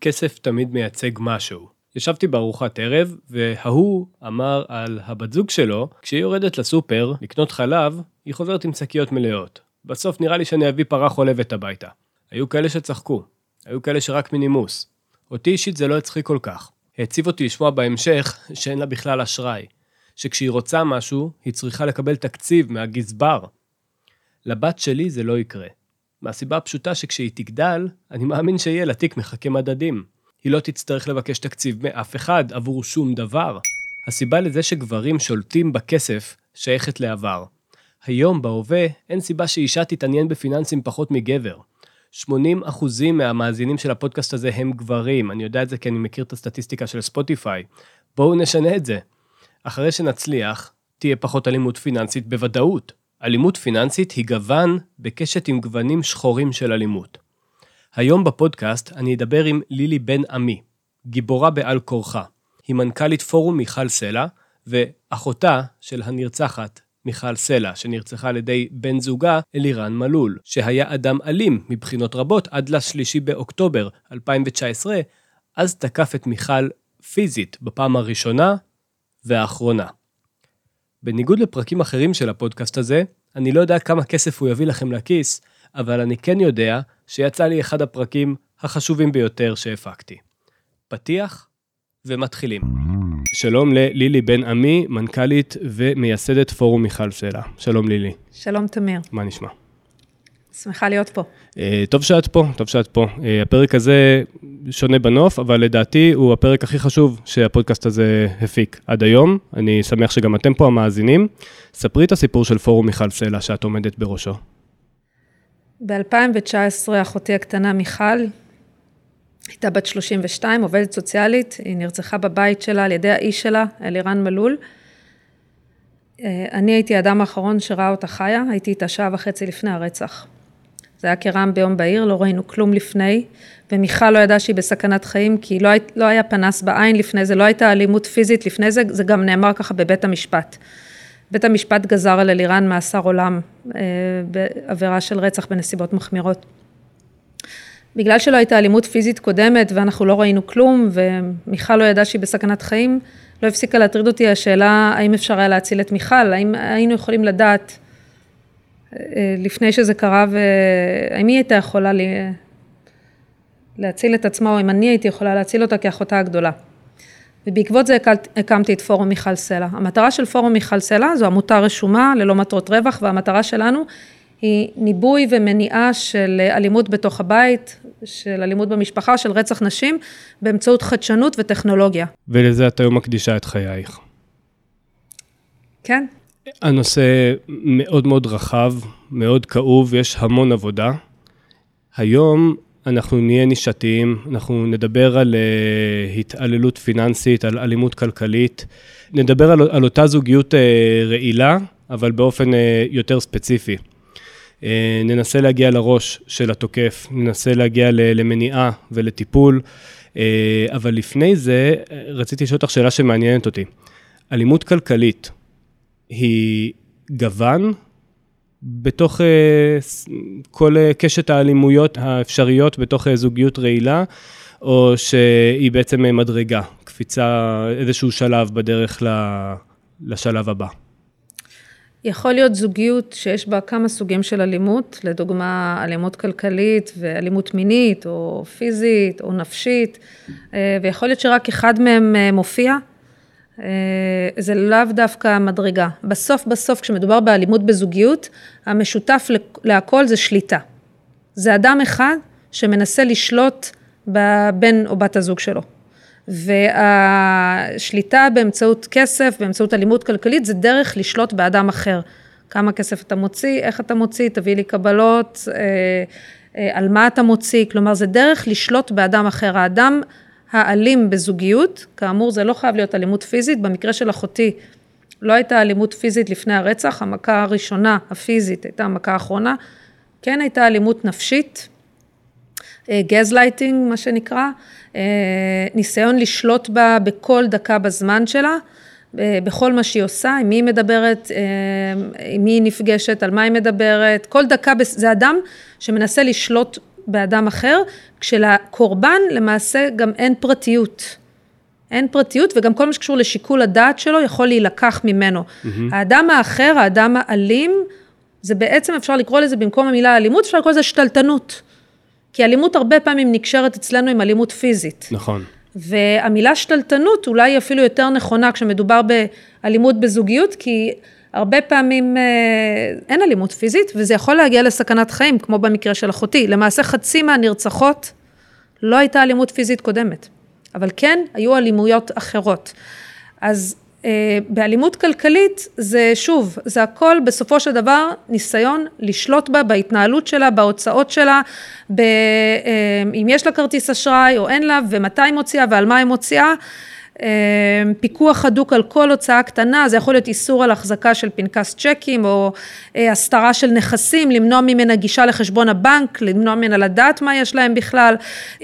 כסף תמיד מייצג משהו. ישבתי בארוחת ערב, וההוא אמר על הבת זוג שלו, כשהיא יורדת לסופר לקנות חלב, היא חוזרת עם שקיות מלאות. בסוף נראה לי שאני אביא פרה חולבת הביתה. היו כאלה שצחקו, היו כאלה שרק מנימוס. אותי אישית זה לא הצחיק כל כך. העציב אותי לשמוע בהמשך שאין לה בכלל אשראי. שכשהיא רוצה משהו, היא צריכה לקבל תקציב מהגזבר. לבת שלי זה לא יקרה. מהסיבה הפשוטה שכשהיא תגדל, אני מאמין שיהיה לה תיק מחכה מדדים. היא לא תצטרך לבקש תקציב מאף אחד עבור שום דבר. הסיבה לזה שגברים שולטים בכסף שייכת לעבר. היום, בהווה, אין סיבה שאישה תתעניין בפיננסים פחות מגבר. 80% מהמאזינים של הפודקאסט הזה הם גברים, אני יודע את זה כי אני מכיר את הסטטיסטיקה של ספוטיפיי. בואו נשנה את זה. אחרי שנצליח, תהיה פחות אלימות פיננסית בוודאות. אלימות פיננסית היא גוון בקשת עם גוונים שחורים של אלימות. היום בפודקאסט אני אדבר עם לילי בן עמי, גיבורה בעל כורחה. היא מנכ"לית פורום מיכל סלע, ואחותה של הנרצחת מיכל סלע, שנרצחה על ידי בן זוגה אלירן מלול, שהיה אדם אלים מבחינות רבות עד לשלישי באוקטובר 2019, אז תקף את מיכל פיזית בפעם הראשונה והאחרונה. בניגוד לפרקים אחרים של הפודקאסט הזה, אני לא יודע כמה כסף הוא יביא לכם לכיס, אבל אני כן יודע שיצא לי אחד הפרקים החשובים ביותר שהפקתי. פתיח ומתחילים. שלום ללילי בן עמי, מנכ"לית ומייסדת פורום מיכל סלע. שלום לילי. שלום תמיר. מה נשמע? שמחה להיות פה. אה, טוב שאת פה, טוב שאת פה. אה, הפרק הזה שונה בנוף, אבל לדעתי הוא הפרק הכי חשוב שהפודקאסט הזה הפיק עד היום. אני שמח שגם אתם פה המאזינים. ספרי את הסיפור של פורום מיכל סלע שאת עומדת בראשו. ב-2019 אחותי הקטנה מיכל הייתה בת 32, עובדת סוציאלית, היא נרצחה בבית שלה על ידי האיש שלה, אלירן מלול. אה, אני הייתי האדם האחרון שראה אותה חיה, הייתי איתה שעה וחצי לפני הרצח. זה היה כרעם ביום בהיר, לא ראינו כלום לפני, ומיכל לא ידעה שהיא בסכנת חיים, כי לא, לא היה פנס בעין לפני זה, לא הייתה אלימות פיזית לפני זה, זה גם נאמר ככה בבית המשפט. בית המשפט גזר על אלירן מאסר עולם אה, בעבירה של רצח בנסיבות מחמירות. בגלל שלא הייתה אלימות פיזית קודמת ואנחנו לא ראינו כלום ומיכל לא ידעה שהיא בסכנת חיים, לא הפסיקה להטריד אותי השאלה האם אפשר היה להציל את מיכל, האם היינו יכולים לדעת לפני שזה קרה והאם היא הייתה יכולה להציל את עצמה או אם אני הייתי יכולה להציל אותה כאחותה הגדולה. ובעקבות זה הקמתי את פורום מיכל סלע. המטרה של פורום מיכל סלע זו עמותה רשומה ללא מטרות רווח והמטרה שלנו היא ניבוי ומניעה של אלימות בתוך הבית, של אלימות במשפחה, של רצח נשים, באמצעות חדשנות וטכנולוגיה. ולזה את היום מקדישה את חייך. כן. הנושא מאוד מאוד רחב, מאוד כאוב, יש המון עבודה. היום אנחנו נהיה נישתיים, אנחנו נדבר על uh, התעללות פיננסית, על אלימות כלכלית, נדבר על, על אותה זוגיות uh, רעילה, אבל באופן uh, יותר ספציפי. ננסה להגיע לראש של התוקף, ננסה להגיע למניעה ולטיפול, אבל לפני זה רציתי לשאול אותך שאלה שמעניינת אותי. אלימות כלכלית היא גוון בתוך אה, כל אה, קשת האלימויות האפשריות בתוך אה, זוגיות רעילה, או שהיא בעצם מדרגה, קפיצה, איזשהו שלב בדרך לשלב הבא. יכול להיות זוגיות שיש בה כמה סוגים של אלימות, לדוגמה אלימות כלכלית ואלימות מינית או פיזית או נפשית, ויכול להיות שרק אחד מהם מופיע, זה לאו דווקא מדרגה. בסוף בסוף כשמדובר באלימות בזוגיות, המשותף להכל זה שליטה. זה אדם אחד שמנסה לשלוט בבן או בת הזוג שלו. והשליטה באמצעות כסף, באמצעות אלימות כלכלית, זה דרך לשלוט באדם אחר. כמה כסף אתה מוציא, איך אתה מוציא, תביא לי קבלות, אה, אה, על מה אתה מוציא, כלומר זה דרך לשלוט באדם אחר. האדם האלים בזוגיות, כאמור זה לא חייב להיות אלימות פיזית, במקרה של אחותי לא הייתה אלימות פיזית לפני הרצח, המכה הראשונה הפיזית הייתה המכה האחרונה, כן הייתה אלימות נפשית, גזלייטינג מה שנקרא, אה, ניסיון לשלוט בה בכל דקה בזמן שלה, אה, בכל מה שהיא עושה, עם מי היא מדברת, אה, עם מי היא נפגשת, על מה היא מדברת, כל דקה, זה אדם שמנסה לשלוט באדם אחר, כשלקורבן למעשה גם אין פרטיות. אין פרטיות וגם כל מה שקשור לשיקול הדעת שלו יכול להילקח ממנו. Mm-hmm. האדם האחר, האדם האלים, זה בעצם אפשר לקרוא לזה במקום המילה אלימות, אפשר לקרוא לזה שתלטנות. כי אלימות הרבה פעמים נקשרת אצלנו עם אלימות פיזית. נכון. והמילה שתלטנות אולי היא אפילו יותר נכונה כשמדובר באלימות בזוגיות, כי הרבה פעמים אה, אין אלימות פיזית, וזה יכול להגיע לסכנת חיים, כמו במקרה של אחותי. למעשה חצי מהנרצחות לא הייתה אלימות פיזית קודמת, אבל כן היו אלימויות אחרות. אז אה, באלימות כלכלית זה שוב, זה הכל בסופו של דבר ניסיון לשלוט בה, בהתנהלות שלה, בהוצאות שלה, ב, אה, אם יש לה כרטיס אשראי או אין לה ומתי היא מוציאה ועל מה היא מוציאה. אה, פיקוח הדוק על כל הוצאה קטנה, זה יכול להיות איסור על החזקה של פנקס צ'קים או הסתרה של נכסים, למנוע ממנה גישה לחשבון הבנק, למנוע ממנה לדעת מה יש להם בכלל,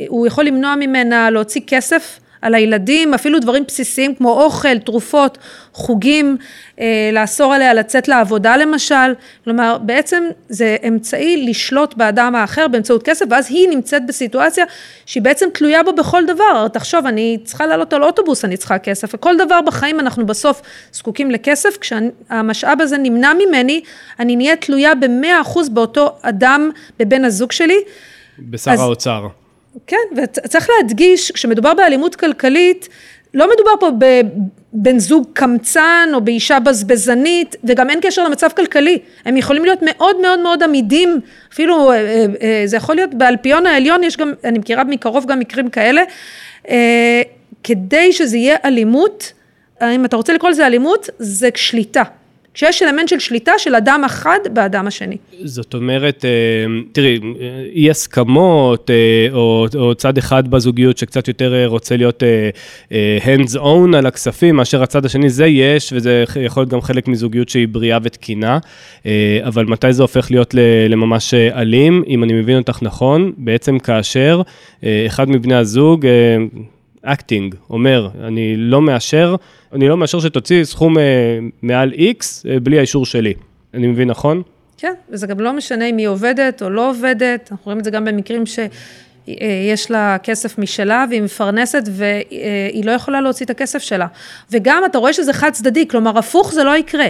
הוא יכול למנוע ממנה להוציא כסף על הילדים, אפילו דברים בסיסיים כמו אוכל, תרופות, חוגים, אה, לאסור עליה לצאת לעבודה למשל, כלומר בעצם זה אמצעי לשלוט באדם האחר באמצעות כסף ואז היא נמצאת בסיטואציה שהיא בעצם תלויה בו בכל דבר, תחשוב אני צריכה לעלות על אוטובוס אני צריכה כסף וכל דבר בחיים אנחנו בסוף זקוקים לכסף, כשהמשאב הזה נמנע ממני אני נהיה תלויה במאה אחוז באותו אדם, בבן הזוג שלי. בשר אז, האוצר. כן, וצריך להדגיש, כשמדובר באלימות כלכלית, לא מדובר פה בבן זוג קמצן או באישה בזבזנית, וגם אין קשר למצב כלכלי. הם יכולים להיות מאוד מאוד מאוד עמידים, אפילו אה, אה, אה, זה יכול להיות באלפיון העליון, יש גם, אני מכירה מקרוב גם מקרים כאלה, כדי שזה יהיה אלימות, אם אתה רוצה לקרוא לזה אלימות, זה שליטה. כשיש אלמנט של שליטה של אדם אחד באדם השני. זאת אומרת, אה, תראי, אי הסכמות, אה, או, או צד אחד בזוגיות שקצת יותר אה, רוצה להיות hands on על הכספים, מאשר הצד השני, זה יש, וזה יכול להיות גם חלק מזוגיות שהיא בריאה ותקינה, אבל מתי זה הופך להיות לממש אלים, אם אני מבין אותך נכון, בעצם כאשר אחד מבני הזוג, acting, אומר, אני לא מאשר, אני לא מאשר שתוציא סכום אה, מעל X אה, בלי האישור שלי. אני מבין נכון? כן, וזה גם לא משנה אם היא עובדת או לא עובדת, אנחנו רואים את זה גם במקרים שיש לה כסף משלה והיא מפרנסת והיא לא יכולה להוציא את הכסף שלה. וגם אתה רואה שזה חד צדדי, כלומר הפוך זה לא יקרה.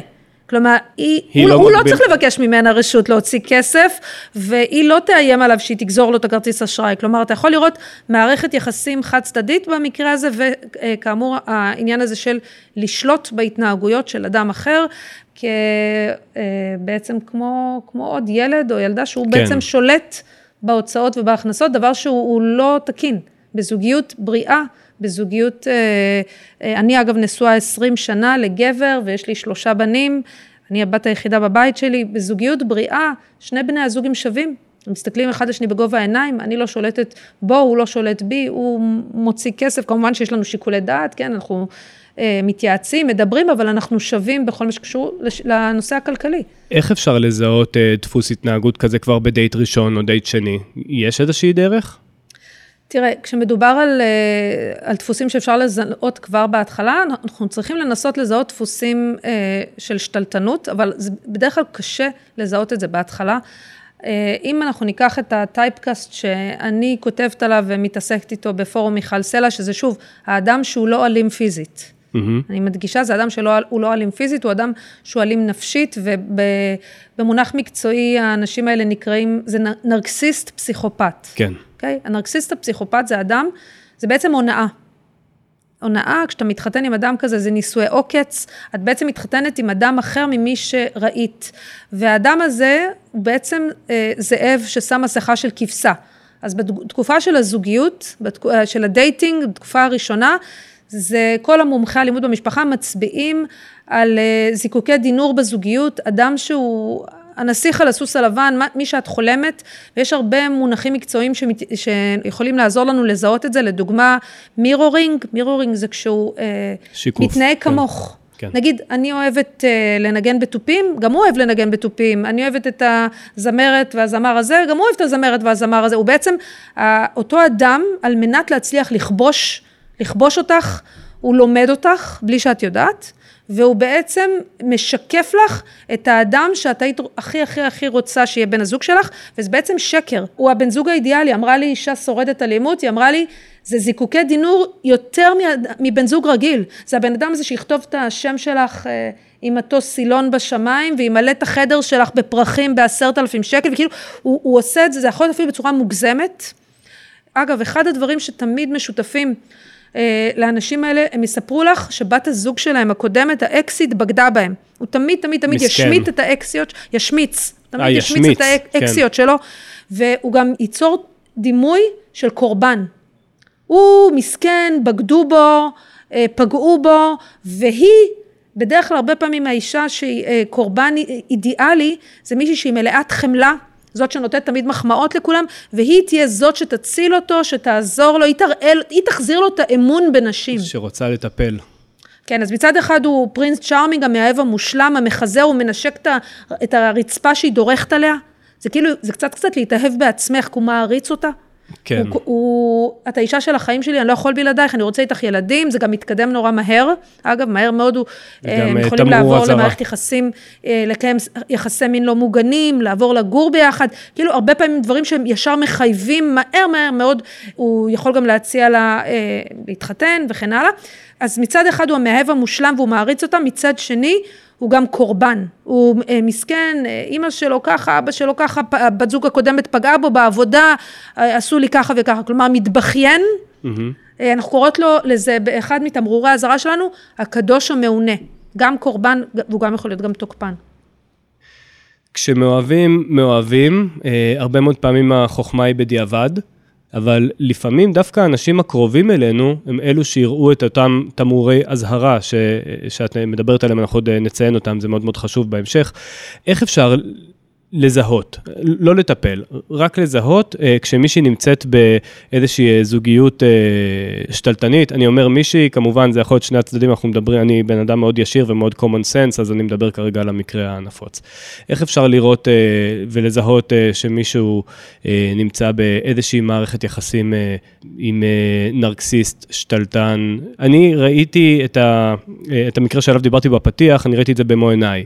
כלומר, היא, היא הוא, לא, הוא לא צריך לבקש ממנה רשות להוציא כסף, והיא לא תאיים עליו שהיא תגזור לו את הכרטיס אשראי. כלומר, אתה יכול לראות מערכת יחסים חד צדדית במקרה הזה, וכאמור, העניין הזה של לשלוט בהתנהגויות של אדם אחר, כבעצם כמו, כמו עוד ילד או ילדה שהוא כן. בעצם שולט בהוצאות ובהכנסות, דבר שהוא לא תקין. בזוגיות בריאה, בזוגיות, אה, אה, אני אגב נשואה 20 שנה לגבר ויש לי שלושה בנים, אני הבת היחידה בבית שלי, בזוגיות בריאה, שני בני הזוג הם שווים. הם מסתכלים אחד לשני בגובה העיניים, אני לא שולטת בו, הוא לא שולט בי, הוא מוציא כסף, כמובן שיש לנו שיקולי דעת, כן, אנחנו אה, מתייעצים, מדברים, אבל אנחנו שווים בכל מה שקשור לנושא הכלכלי. איך אפשר לזהות דפוס התנהגות כזה כבר בדייט ראשון או דייט שני? יש איזושהי דרך? תראה, כשמדובר על, אה, על דפוסים שאפשר לזהות כבר בהתחלה, אנחנו צריכים לנסות לזהות דפוסים אה, של שתלטנות, אבל זה בדרך כלל קשה לזהות את זה בהתחלה. אה, אם אנחנו ניקח את הטייפקאסט שאני כותבת עליו ומתעסקת איתו בפורום מיכל סלע, שזה שוב, האדם שהוא לא אלים פיזית. Mm-hmm. אני מדגישה, זה אדם שהוא לא אלים פיזית, הוא אדם שהוא אלים נפשית, ובמונח מקצועי האנשים האלה נקראים, זה נרקסיסט פסיכופת. כן. אוקיי? הנרקסיסט הפסיכופת זה אדם, זה בעצם הונאה. הונאה, כשאתה מתחתן עם אדם כזה, זה נישואי עוקץ, את בעצם מתחתנת עם אדם אחר ממי שראית. והאדם הזה הוא בעצם אה, זאב ששם מסכה של כבשה. אז בתקופה של הזוגיות, בתק... אה, של ה dating, בתקופה הראשונה, זה כל המומחי אלימות במשפחה מצביעים על אה, זיקוקי דינור בזוגיות, אדם שהוא הנסיך על הסוס הלבן, מי שאת חולמת, ויש הרבה מונחים מקצועיים שמת, שיכולים לעזור לנו לזהות את זה, לדוגמה מירורינג, מירורינג זה כשהוא אה, שיקוף, מתנהג כן. כמוך. כן. נגיד, אני אוהבת uh, לנגן בתופים, גם הוא אוהב לנגן בתופים. אני אוהבת את הזמרת והזמר הזה, גם הוא אוהב את הזמרת והזמר הזה. הוא בעצם, uh, אותו אדם, על מנת להצליח לכבוש, לכבוש אותך, הוא לומד אותך בלי שאת יודעת, והוא בעצם משקף לך את האדם שאת היית הכי הכי הכי רוצה שיהיה בן הזוג שלך, וזה בעצם שקר. הוא הבן זוג האידיאלי, אמרה לי אישה שורדת אלימות, היא אמרה לי, זה זיקוקי דינור יותר מבן זוג רגיל. זה הבן אדם הזה שיכתוב את השם שלך אה, עם מטוס סילון בשמיים, וימלא את החדר שלך בפרחים בעשרת אלפים שקל, וכאילו, הוא, הוא עושה את זה, זה יכול להיות אפילו בצורה מוגזמת. אגב, אחד הדברים שתמיד משותפים אה, לאנשים האלה, הם יספרו לך שבת הזוג שלהם הקודמת, האקסיט, בגדה בהם. הוא תמיד, תמיד, תמיד מסכן. ישמיט את האקסיות, ישמיץ. תמיד 아, אה, ישמיץ, ישמיץ את האקסיות כן. שלו, והוא גם ייצור דימוי של קורבן. הוא מסכן, בגדו בו, אה, פגעו בו, והיא, בדרך כלל הרבה פעמים האישה שהיא קורבן אידיאלי, זה מישהי שהיא מלאת חמלה, זאת שנותנת תמיד מחמאות לכולם, והיא תהיה זאת שתציל אותו, שתעזור לו, היא, תראל, היא תחזיר לו את האמון בנשים. שרוצה לטפל. כן, אז מצד אחד הוא פרינס צ'ארמינג, המאהב המושלם, המחזר, הוא מנשק את הרצפה שהיא דורכת עליה. זה כאילו, זה קצת קצת להתאהב בעצמך, כי הוא מעריץ אותה. כן. הוא, הוא, את האישה של החיים שלי, אני לא יכול בלעדייך, אני רוצה איתך ילדים, זה גם מתקדם נורא מהר. אגב, מהר מאוד הוא, הם אה, יכולים לעבור הזרה. למערכת יחסים, אה, לקיים יחסי מין לא מוגנים, לעבור לגור ביחד, כאילו הרבה פעמים דברים שהם ישר מחייבים מהר מהר מאוד, הוא יכול גם להציע לה אה, להתחתן וכן הלאה. אז מצד אחד הוא המאהב המושלם והוא מעריץ אותה, מצד שני, הוא גם קורבן, הוא אה, מסכן, אה, אימא שלו ככה, אבא שלו ככה, בת זוג הקודמת פגעה בו בעבודה, אה, עשו לי ככה וככה, כלומר מתבכיין, mm-hmm. אנחנו קוראות לו לזה באחד מתמרורי האזהרה שלנו, הקדוש המעונה, גם קורבן והוא גם יכול להיות גם תוקפן. כשמאוהבים, מאוהבים, הרבה מאוד פעמים החוכמה היא בדיעבד. אבל לפעמים דווקא האנשים הקרובים אלינו הם אלו שיראו את אותם תמרורי אזהרה ש, שאת מדברת עליהם, אנחנו עוד נציין אותם, זה מאוד מאוד חשוב בהמשך. איך אפשר לזהות, לא לטפל, רק לזהות אה, כשמישהי נמצאת באיזושהי אה, זוגיות אה, שתלטנית. אני אומר מישהי, כמובן זה יכול להיות שני הצדדים, אנחנו מדברים, אני בן אדם מאוד ישיר ומאוד common sense, אז אני מדבר כרגע על המקרה הנפוץ. איך אפשר לראות ולזהות שמישהו נמצא באיזושהי מערכת יחסים עם נרקסיסט, שתלטן? אני ראיתי את, ה, את המקרה שעליו דיברתי בפתיח, אני ראיתי את זה במו עיניי.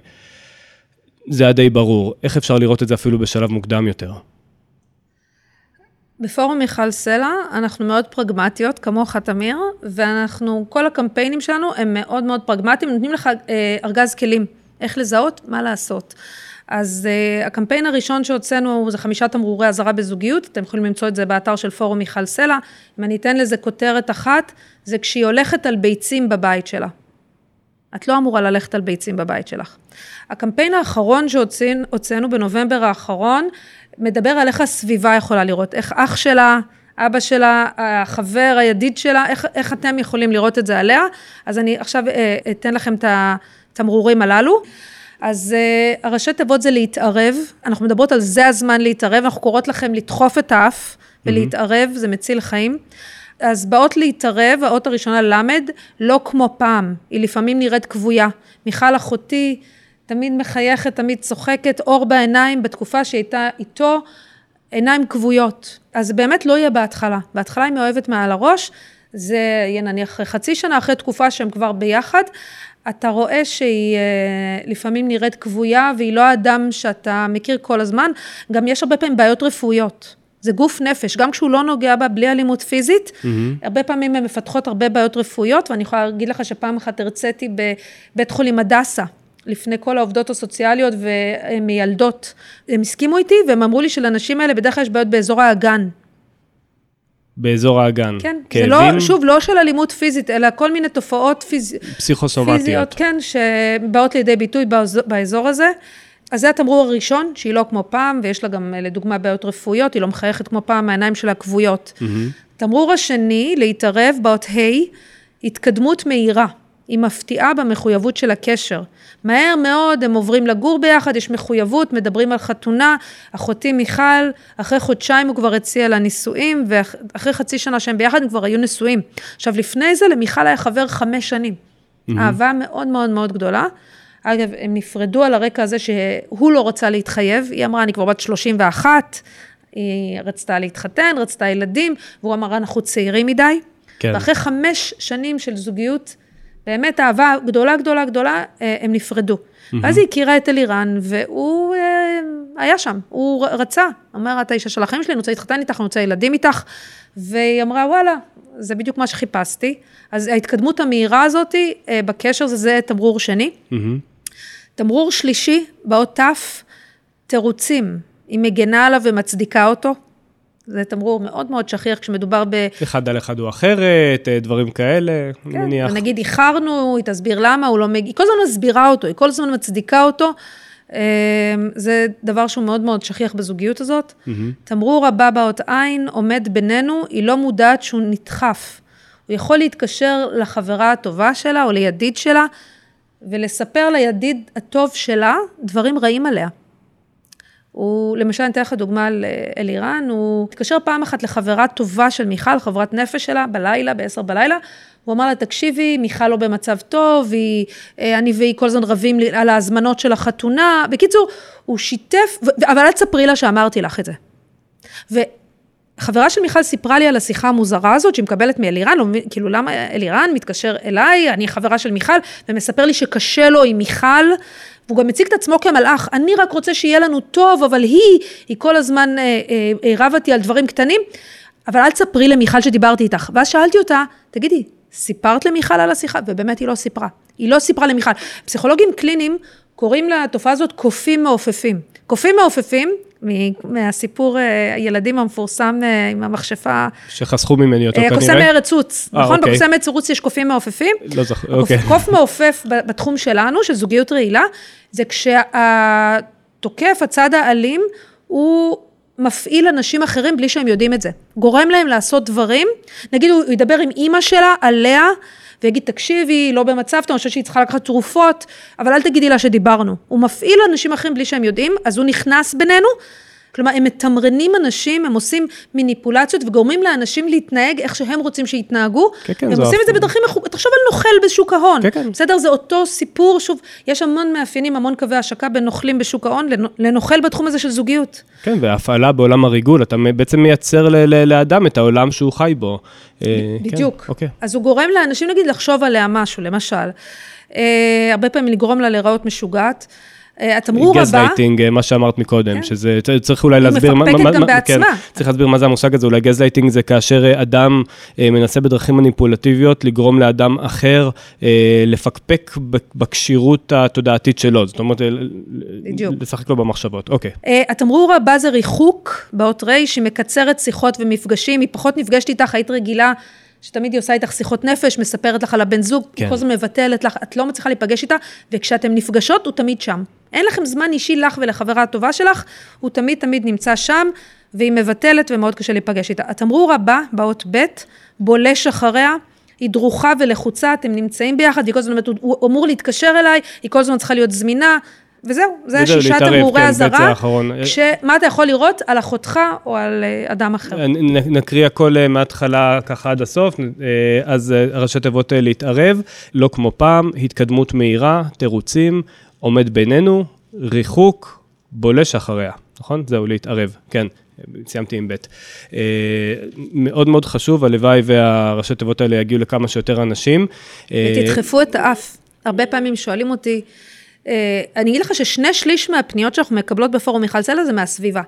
זה היה די ברור. איך אפשר לראות את זה אפילו בשלב מוקדם יותר? בפורום מיכל סלע אנחנו מאוד פרגמטיות, כמוך תמיר, ואנחנו, כל הקמפיינים שלנו הם מאוד מאוד פרגמטיים, נותנים לך אה, ארגז כלים, איך לזהות, מה לעשות. אז uh, הקמפיין הראשון שהוצאנו זה חמישה תמרורי אזהרה בזוגיות, אתם יכולים למצוא את זה באתר של פורום מיכל סלע. אם אני אתן לזה כותרת אחת, זה כשהיא הולכת על ביצים בבית שלה. את לא אמורה ללכת על ביצים בבית שלך. הקמפיין האחרון שהוצאנו בנובמבר האחרון, מדבר על איך הסביבה יכולה לראות, איך אח שלה, אבא שלה, החבר, הידיד שלה, איך, איך אתם יכולים לראות את זה עליה. אז אני עכשיו אה, אתן לכם את התמרורים הללו. אז uh, הראשי תיבות זה להתערב, אנחנו מדברות על זה הזמן להתערב, אנחנו קוראות לכם לדחוף את האף ולהתערב, mm-hmm. זה מציל חיים. אז באות להתערב, האות הראשונה למד, לא כמו פעם, היא לפעמים נראית כבויה. מיכל אחותי תמיד מחייכת, תמיד צוחקת, אור בעיניים, בתקופה שהיא הייתה איתו, עיניים כבויות. אז באמת לא יהיה בהתחלה. בהתחלה היא מאוהבת מעל הראש, זה יהיה נניח חצי שנה אחרי תקופה שהם כבר ביחד, אתה רואה שהיא אה, לפעמים נראית כבויה והיא לא האדם שאתה מכיר כל הזמן, גם יש הרבה פעמים בעיות רפואיות. זה גוף נפש, גם כשהוא לא נוגע בה בלי אלימות פיזית, mm-hmm. הרבה פעמים הן מפתחות הרבה בעיות רפואיות, ואני יכולה להגיד לך שפעם אחת הרציתי בבית חולים הדסה, לפני כל העובדות הסוציאליות ומיילדות. הם הסכימו איתי, והם אמרו לי שלנשים האלה בדרך כלל יש בעיות באזור האגן. באזור האגן. כן, כאבים. זה לא, שוב, לא של אלימות פיזית, אלא כל מיני תופעות פיז... פסיכוסומטיות. פיזיות, כן, שבאות לידי ביטוי באזור, באזור הזה. אז זה התמרור הראשון, שהיא לא כמו פעם, ויש לה גם לדוגמה בעיות רפואיות, היא לא מחייכת כמו פעם, העיניים שלה כבויות. Mm-hmm. תמרור השני, להתערב באות ה', התקדמות מהירה. היא מפתיעה במחויבות של הקשר. מהר מאוד הם עוברים לגור ביחד, יש מחויבות, מדברים על חתונה, אחותי מיכל, אחרי חודשיים הוא כבר הציע לה נישואים, ואחרי חצי שנה שהם ביחד הם כבר היו נשואים. עכשיו, לפני זה למיכל היה חבר חמש שנים. Mm-hmm. אהבה מאוד מאוד מאוד גדולה. אגב, הם נפרדו על הרקע הזה שהוא לא רצה להתחייב, היא אמרה, אני כבר בת 31, היא רצתה להתחתן, רצתה ילדים, והוא אמר, אנחנו צעירים מדי. כן. ואחרי חמש שנים של זוגיות, באמת אהבה גדולה, גדולה, גדולה, אה, הם נפרדו. Mm-hmm. ואז היא הכירה את אלירן, והוא אה, היה שם, הוא רצה. אמר, את האישה של החיים שלי, אני רוצה להתחתן איתך, אני רוצה ילדים איתך. והיא אמרה, וואלה, זה בדיוק מה שחיפשתי. אז ההתקדמות המהירה הזאת אה, בקשר זה, זה תמרור שני. Mm-hmm. תמרור שלישי, באות ת', תירוצים. היא מגנה עליו ומצדיקה אותו. זה תמרור מאוד מאוד שכיח כשמדובר ב... אחד על אחד הוא אחרת, אה, דברים כאלה, כן, אני מניח. כן, נגיד איחרנו, היא תסביר למה, הוא לא מגיע, היא כל הזמן מסבירה אותו, היא כל הזמן מצדיקה אותו. אה, זה דבר שהוא מאוד מאוד שכיח בזוגיות הזאת. Mm-hmm. תמרור הבא באות עין עומד בינינו, היא לא מודעת שהוא נדחף. הוא יכול להתקשר לחברה הטובה שלה או לידיד שלה, ולספר לידיד הטוב שלה דברים רעים עליה. הוא, למשל, אני אתן לך דוגמה על אלירן, הוא התקשר פעם אחת לחברה טובה של מיכל, חברת נפש שלה, בלילה, ב-10 בלילה, הוא אמר לה, תקשיבי, מיכל לא במצב טוב, היא, אה, אני והיא כל הזמן רבים על ההזמנות של החתונה. בקיצור, הוא שיתף, אבל אל תספרי לה שאמרתי לך את זה. חברה של מיכל סיפרה לי על השיחה המוזרה הזאת שהיא מקבלת מאלירן, לא, כאילו למה אלירן מתקשר אליי, אני חברה של מיכל, ומספר לי שקשה לו עם מיכל, והוא גם מציג את עצמו כמלאך, אני רק רוצה שיהיה לנו טוב, אבל היא, היא כל הזמן אה, אה, אה, רבה אותי על דברים קטנים, אבל אל תספרי למיכל שדיברתי איתך. ואז שאלתי אותה, תגידי, סיפרת למיכל על השיחה? ובאמת היא לא סיפרה. היא לא סיפרה למיכל. פסיכולוגים קליניים קוראים לתופעה הזאת קופים מעופפים. קופים מעופפים, מהסיפור אה, הילדים המפורסם אה, עם המכשפה. שחסכו ממני אותו כנראה. קוסם מארץ עוץ, נכון? אוקיי. בקוסם מארץ עוץ יש קופים מעופפים. לא זוכר, אוקיי. קוף מעופף בתחום שלנו, של זוגיות רעילה, זה כשהתוקף, הצד האלים, הוא מפעיל אנשים אחרים בלי שהם יודעים את זה. גורם להם לעשות דברים, נגיד הוא ידבר עם אימא שלה, עליה, ויגיד, תקשיבי, היא לא במצב טוב, אני חושבת שהיא צריכה לקחת תרופות, אבל אל תגידי לה שדיברנו. הוא מפעיל אנשים אחרים בלי שהם יודעים, אז הוא נכנס בינינו. כלומר, הם מתמרנים אנשים, הם עושים מניפולציות וגורמים לאנשים להתנהג איך שהם רוצים שיתנהגו. כן, כן, הם עושים את זה בדרכים, תחשוב על נוכל בשוק ההון. כן, כן. בסדר? זה אותו סיפור, שוב, יש המון מאפיינים, המון קווי השקה בין נוכלים בשוק ההון לנוכל בתחום הזה של זוגיות. כן, והפעלה בעולם הריגול, אתה בעצם מייצר לאדם את העולם שהוא חי בו. אה, בדיוק. כן, אוקיי. אז הוא גורם לאנשים, נגיד, לחשוב עליה משהו, למשל. אה, הרבה פעמים לגרום לה להיראות משוגעת. התמרור הבא... גזלייטינג, מה שאמרת מקודם, כן. שזה, צריך אולי להסביר... היא מפקפקת גם בעצמה. כן, צריך להסביר מה זה המושג הזה, אולי גזלייטינג זה כאשר אה, אדם אה, מנסה בדרכים מניפולטיביות לגרום לאדם אחר אה, לפקפק בכשירות התודעתית שלו, זאת אומרת, בדיוק. לשחק לו במחשבות, אוקיי. התמרור הבא זה ריחוק, באות רי, שהיא מקצרת שיחות ומפגשים, היא פחות נפגשת איתך, היית רגילה. שתמיד היא עושה איתך שיחות נפש, מספרת לך על הבן זוג, כן. כל הזמן מבטלת לך, את לא מצליחה להיפגש איתה, וכשאתן נפגשות, הוא תמיד שם. אין לכם זמן אישי לך ולחברה הטובה שלך, הוא תמיד תמיד נמצא שם, והיא מבטלת ומאוד קשה להיפגש איתה. התמרור הבא, באות ב', בולש אחריה, היא דרוכה ולחוצה, אתם נמצאים ביחד, והיא כל הזמן, הוא אמור להתקשר אליי, היא כל הזמן צריכה להיות זמינה, וזהו, זה השישה תמרורי אזהרה, כשמה אתה יכול לראות על אחותך או על אה, אדם אחר. נקריא הכל אה, מההתחלה ככה עד הסוף, אה, אז ראשי תיבות להתערב, לא כמו פעם, התקדמות מהירה, תירוצים, עומד בינינו, ריחוק, בולש אחריה, נכון? זהו, להתערב, כן. סיימתי עם ב'. מאוד מאוד חשוב, הלוואי והראשי תיבות האלה יגיעו לכמה שיותר אנשים. ותדחפו את האף. הרבה פעמים שואלים אותי, אה, אני אגיד לך ששני שליש מהפניות שאנחנו מקבלות בפורום מיכל סלע זה מהסביבה.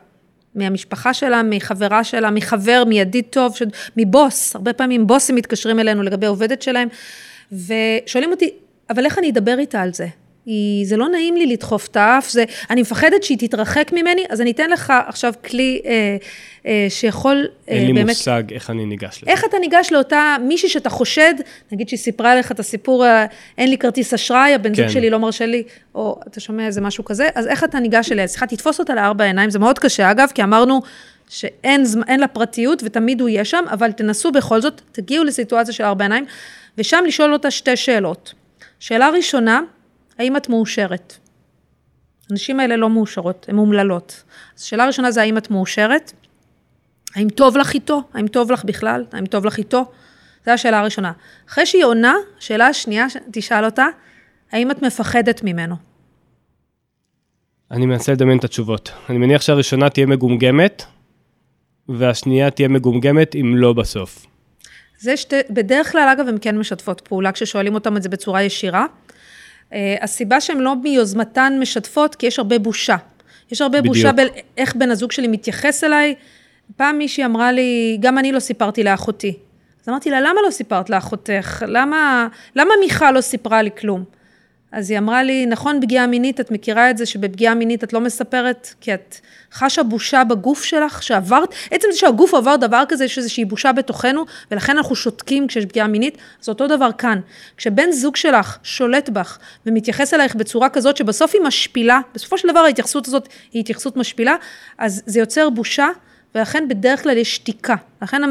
מהמשפחה שלה, מחברה שלה, מחבר, מידיד טוב, ש... מבוס, הרבה פעמים בוסים מתקשרים אלינו לגבי עובדת שלהם, ושואלים אותי, אבל איך אני אדבר איתה על זה? היא, זה לא נעים לי לדחוף את האף, זה, אני מפחדת שהיא תתרחק ממני, אז אני אתן לך עכשיו כלי אה, אה, שיכול אה, אין לי באמת... מושג איך אני ניגש לזה. איך אתה ניגש לאותה מישהי שאתה חושד, נגיד שהיא סיפרה לך את הסיפור, אה, אין לי כרטיס אשראי, הבן כן. זוג שלי לא מרשה לי, או אתה שומע איזה משהו כזה, אז איך אתה ניגש אליה? סליחה, תתפוס אותה לארבע עיניים, זה מאוד קשה, אגב, כי אמרנו... שאין לה פרטיות ותמיד הוא יהיה שם, אבל תנסו בכל זאת, תגיעו לסיטואציה של ארבע עיניים, ושם לשאול אותה שתי שאלות. שאלה ראשונה, האם את מאושרת? הנשים האלה לא מאושרות, הן אומללות. אז שאלה ראשונה זה האם את מאושרת? האם טוב לך איתו? האם טוב לך בכלל? האם טוב לך איתו? זו השאלה הראשונה. אחרי שהיא עונה, השאלה השנייה, תשאל אותה, האם את מפחדת ממנו? אני מנסה לדמיין את התשובות. אני מניח שהראשונה תהיה מגומגמת, והשנייה תהיה מגומגמת אם לא בסוף. זה שתי, בדרך כלל, אגב, הן כן משתפות פעולה כששואלים אותם את זה בצורה ישירה. אה, הסיבה שהן לא מיוזמתן משתפות, כי יש הרבה בושה. יש הרבה בדיוק. בושה באיך בן הזוג שלי מתייחס אליי. פעם מישהי אמרה לי, גם אני לא סיפרתי לאחותי. אז אמרתי לה, למה לא סיפרת לאחותך? למה, למה מיכל לא סיפרה לי כלום? אז היא אמרה לי, נכון, פגיעה מינית, את מכירה את זה שבפגיעה מינית את לא מספרת, כי את חשה בושה בגוף שלך, שעברת, עצם זה שהגוף עבר דבר כזה, יש איזושהי בושה בתוכנו, ולכן אנחנו שותקים כשיש פגיעה מינית, אז אותו דבר כאן. כשבן זוג שלך שולט בך ומתייחס אלייך בצורה כזאת, שבסוף היא משפילה, בסופו של דבר ההתייחסות הזאת היא התייחסות משפילה, אז זה יוצר בושה. ולכן בדרך כלל יש שתיקה. לכן